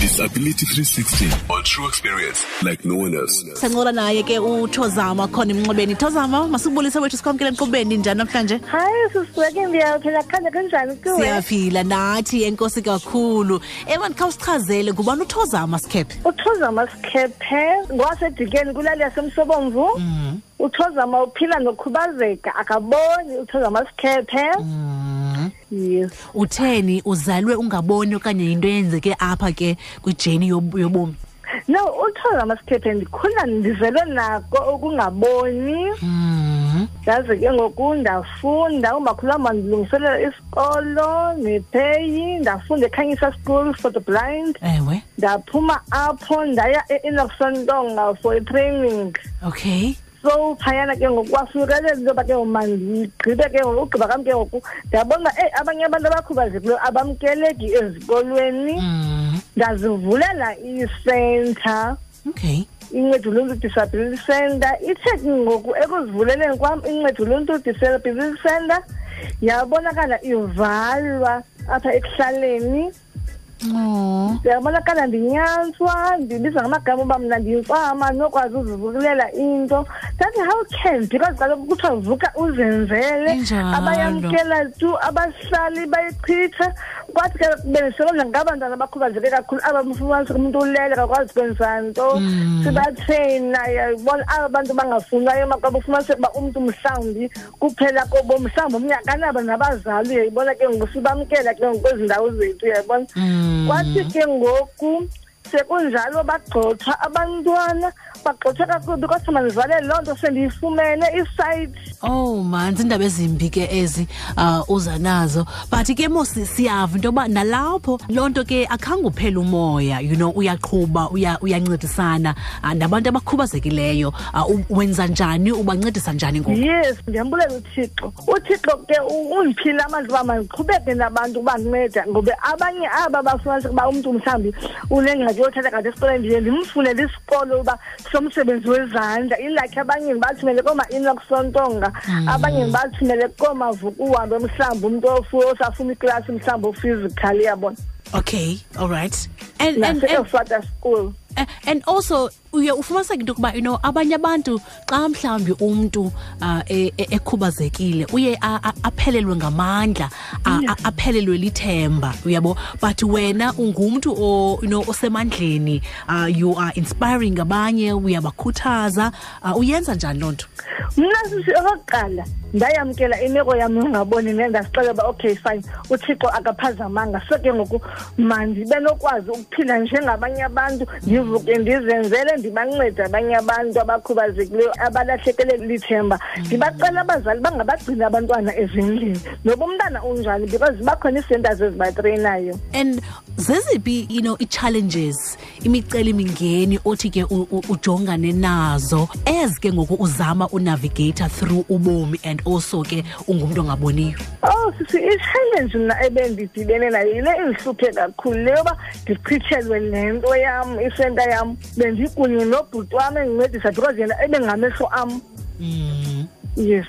Disability 360 on true experience like no one else. Sancola naye ke uThozama khona emnqobeni. Thozama masibulise wethu sikwamkela enqobeni njani namhlanje? Hayi sisweke ndiyaphila khanje kanjani kuwe? Siyaphila nathi enkosi kakhulu. Eman kha usichazele ngubani uThozama Sikhephe? uThozama Sikhephe ngwasedikeni kulali yasemsobomvu. Mhm. uThozama uphila nokhubazeka akaboni uThozama Sikhephe. Mhm. yes utheni uzalwe ungaboni okanye yinto eyenzeke apha ke kwijeni yob- yobomi no uthola masithephe ndikhula ndizelwe nako ukungaboni Mhm. ndaze ke ngoku ndafunda umakhulu wam wandilungiselela isikolo nepeyi ndafunda ekhanyisa school for the blind ewe ndaphuma apho ndaya e-enoxon ntonga for itraining okay so phayana ke ngoku kwafikelela into yoba ke ngoku mandigqibe ke ngoku ugqiba kam ke ngoku ndiyabona eyi abanye abantu abakhubazekileyo abamkeleki ezikolweni mm. ndazivulela isenta okay inceda uluntu disability center ithe ngoku ekuzivuleleni kwam inceda uluntu disability center yabonakala ivalwa apha ekuhlaleni Oh. Ndiyabona kana ndinyanswa ndibiza ngamagama uba mna ndiyintsama nokwazi uzivukulela into thathi how can because kaloku kuthiwa vuka uzenzele abayamkela tu abahlali bayichitha kwathi ke bendisebenza ngaba ntwana bakhubazeke kakhulu aba mfumanisa umuntu ulele kakwazi kwenza nto mm. sibatheyina yabona aba bantu bangafunwayo makwaba ufumaniseka uba umntu mhlawumbi kuphela kobo mhlawumbi omnye akanabo nabazali uyayibona ke ngoku sibamkela ke ngoku kwezi ndawo zethu uyayibona mm. kwathi ke ngoku sekunjalo bagxothwa abantwana bagxothwa kakubi kodwa mandivalele loo nto sendiyifumene isayithi oh man ziindaba ezimbi ke ezi uh, uza nazo but ke mo siyava into yoba nalapho loo nto ke akhange uphela umoya you know uyaqhuba uyancedisana uya uh, nabantu abakhubazekileyo ah, wenza njani ubancedisa njani ngoku yes ndiyambulela uthixo uthixo ke undiphila amandla uba mandiqhubeke nabantu ubandinceda ngoba abanye aba bafumanisa ukuba umntu mhlawumbi unengxaki yothatha kade esikoleni ndiye ndimfunele isikolo uba somsebenzi wezandla ilakhe abanye ndibathumele kooma-inox sontonga mm. abanye ndibathumele koomavukuhambe mhlawumbi umntu osafuna iklasi mhlawumbi ofizikali yabona okay all right and, and, and, and, and, and also uye ufumaniseke into yokuba you know abanye abantu xa mhlawumbi umntu uh, e, e, ekhubazekile uye aphelelwe ngamandla aphelelwe lithemba uyabo but wena ungumntu o you know osemandleni uh, you are inspiring abanye uyabakhuthaza uh, uyenza njani loo nto mna sisi okokuqala ndayamkela imeko yam yongaboni ne ndasixela uba okay fine uthixo akaphazamanga so ke ngoku mandibe nokwazi ukuphila njengabanye abantu ndivuke ndizenzele ndibanceda abanye abantu abakhubazekileyo abalahlekele lithemba ndibacela abazali bangabagcini abantwana ezindlini noba umntana unjani because ziba khona ii-centers ezibatreyinayo and zeziphi you know ii-challenges imicelimingeni othi ke ujongane nazo ez ke ngoku uzama unavigator through ubomi and also ke ungumntu ongaboniyo oh sisi i-challenge mna ebendidibene nayo yile endihluphe kakhulu leyoba ndichithelwe le nto yam isenta yam bendikunye nobhuti wam endincedisa because yena ebengamehlo am mm. yes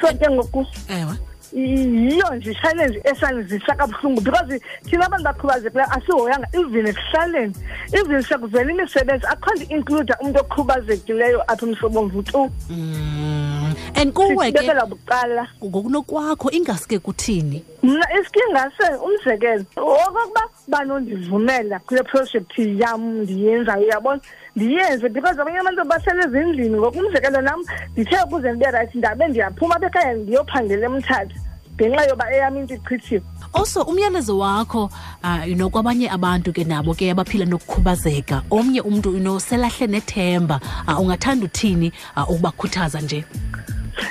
so ke ngoku ewe yiyo nje challenge esanizisa kabuhlungu because thina abantu bakhubazekileyo asihoyanga even ekuhlaleni even sekuvela imisebenzi akho nto include umntu okhubazekileyo apha umsobomvu tu mm. and kuwe ke bucala ngokunokwakho ingasuke kuthini mna isikingase umzekelo okokuba uba nondivumela kule projekthi yam ndiyenzayo uyabona ndiyenze because abanye abantu basele ezindlini ngoku umzekelo nam ndithe ukuze ndibe rayithi ndabe ndiyaphuma apha ekhaya ndiyophangela emthatha ngenxa yoba eyam into ichithiwe also umyalezo wakho uh, you know kwabanye abantu ke nabo ke abaphila nokukhubazeka omnye umntu you know selahle nethemba uh, ungathanda uthini ah, ukubakhuthaza nje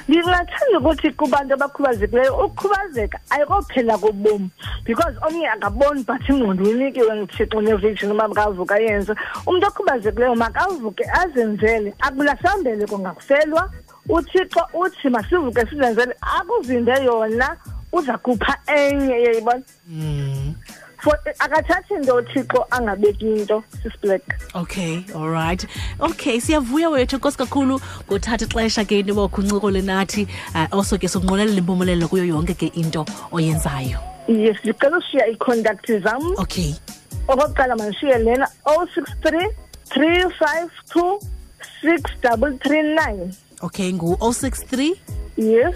ndingathanda ukuthi kubantu abakhubazekileyo ukukhubazeka ayikophela kobomi because omnye akaboni but ingqondo uyinikiwe nguthixo nevision uba makavuka yenze umntu okhubazekileyo makavuke azenzele akulasambele kungakufelwa uthixo uthi masivuke sizenzele akuvinde yona uza kupha enye yeyibona mm. for akathathi into thixo angabeki into sisiblack okay all right okay siyavuya wethu nkosi kakhulu ngothatha ixesha ke into yoba uncokole nathi uh, also ke sokunqolelela impumelelo kuyo yonke ke into oyenzayo yes ndicela ushiya iicontact zam okay okokuqala mandishiye lena 063 352 6339 okay ngu-063 yes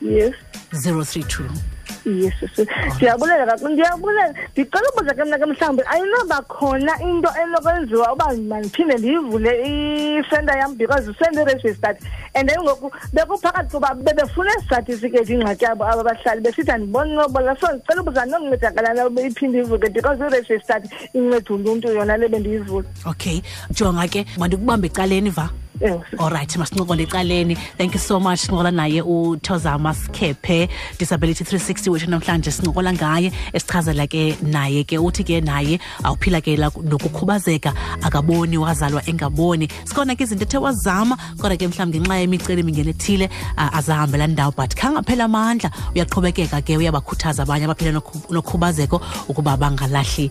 yes 032 yes ndiyabulela kakhulu ndiyabulela ndicela ubuza ke mna ke mhlawumbi ayinoba khona into enokwenziwa uba mandiphinde ndiyivule isenta yam because isenta iregistered and then ngoku bekuphakathi kuba bebefuna icertificate ingxaki yabo aba bahlali besithi andiboni nobola so ndicela ubuza nokuncedakala iphinde ivuke because iregistered inceda uluntu yona le bendiyivule okay jonga ke mandikubambe ecaleni va olrayithi masincokole ecaleni thank you so much sincokola naye uthozama sikhephe disability 360 wethu namhlanje sincokola ngaye esichazela ke naye ke uthi ke naye awuphila ke nokukhubazeka akaboni wazalwa engaboni sikhona ke izinto ethe wazama kodwa ke mhlawumbi ngenxa yemiceli mingeni ethile azihambe laa ndawo but khangaphela amandla uyaqhubekeka ke uyabakhuthaza abanye abaphila nokhubazeko ukuba bangalahli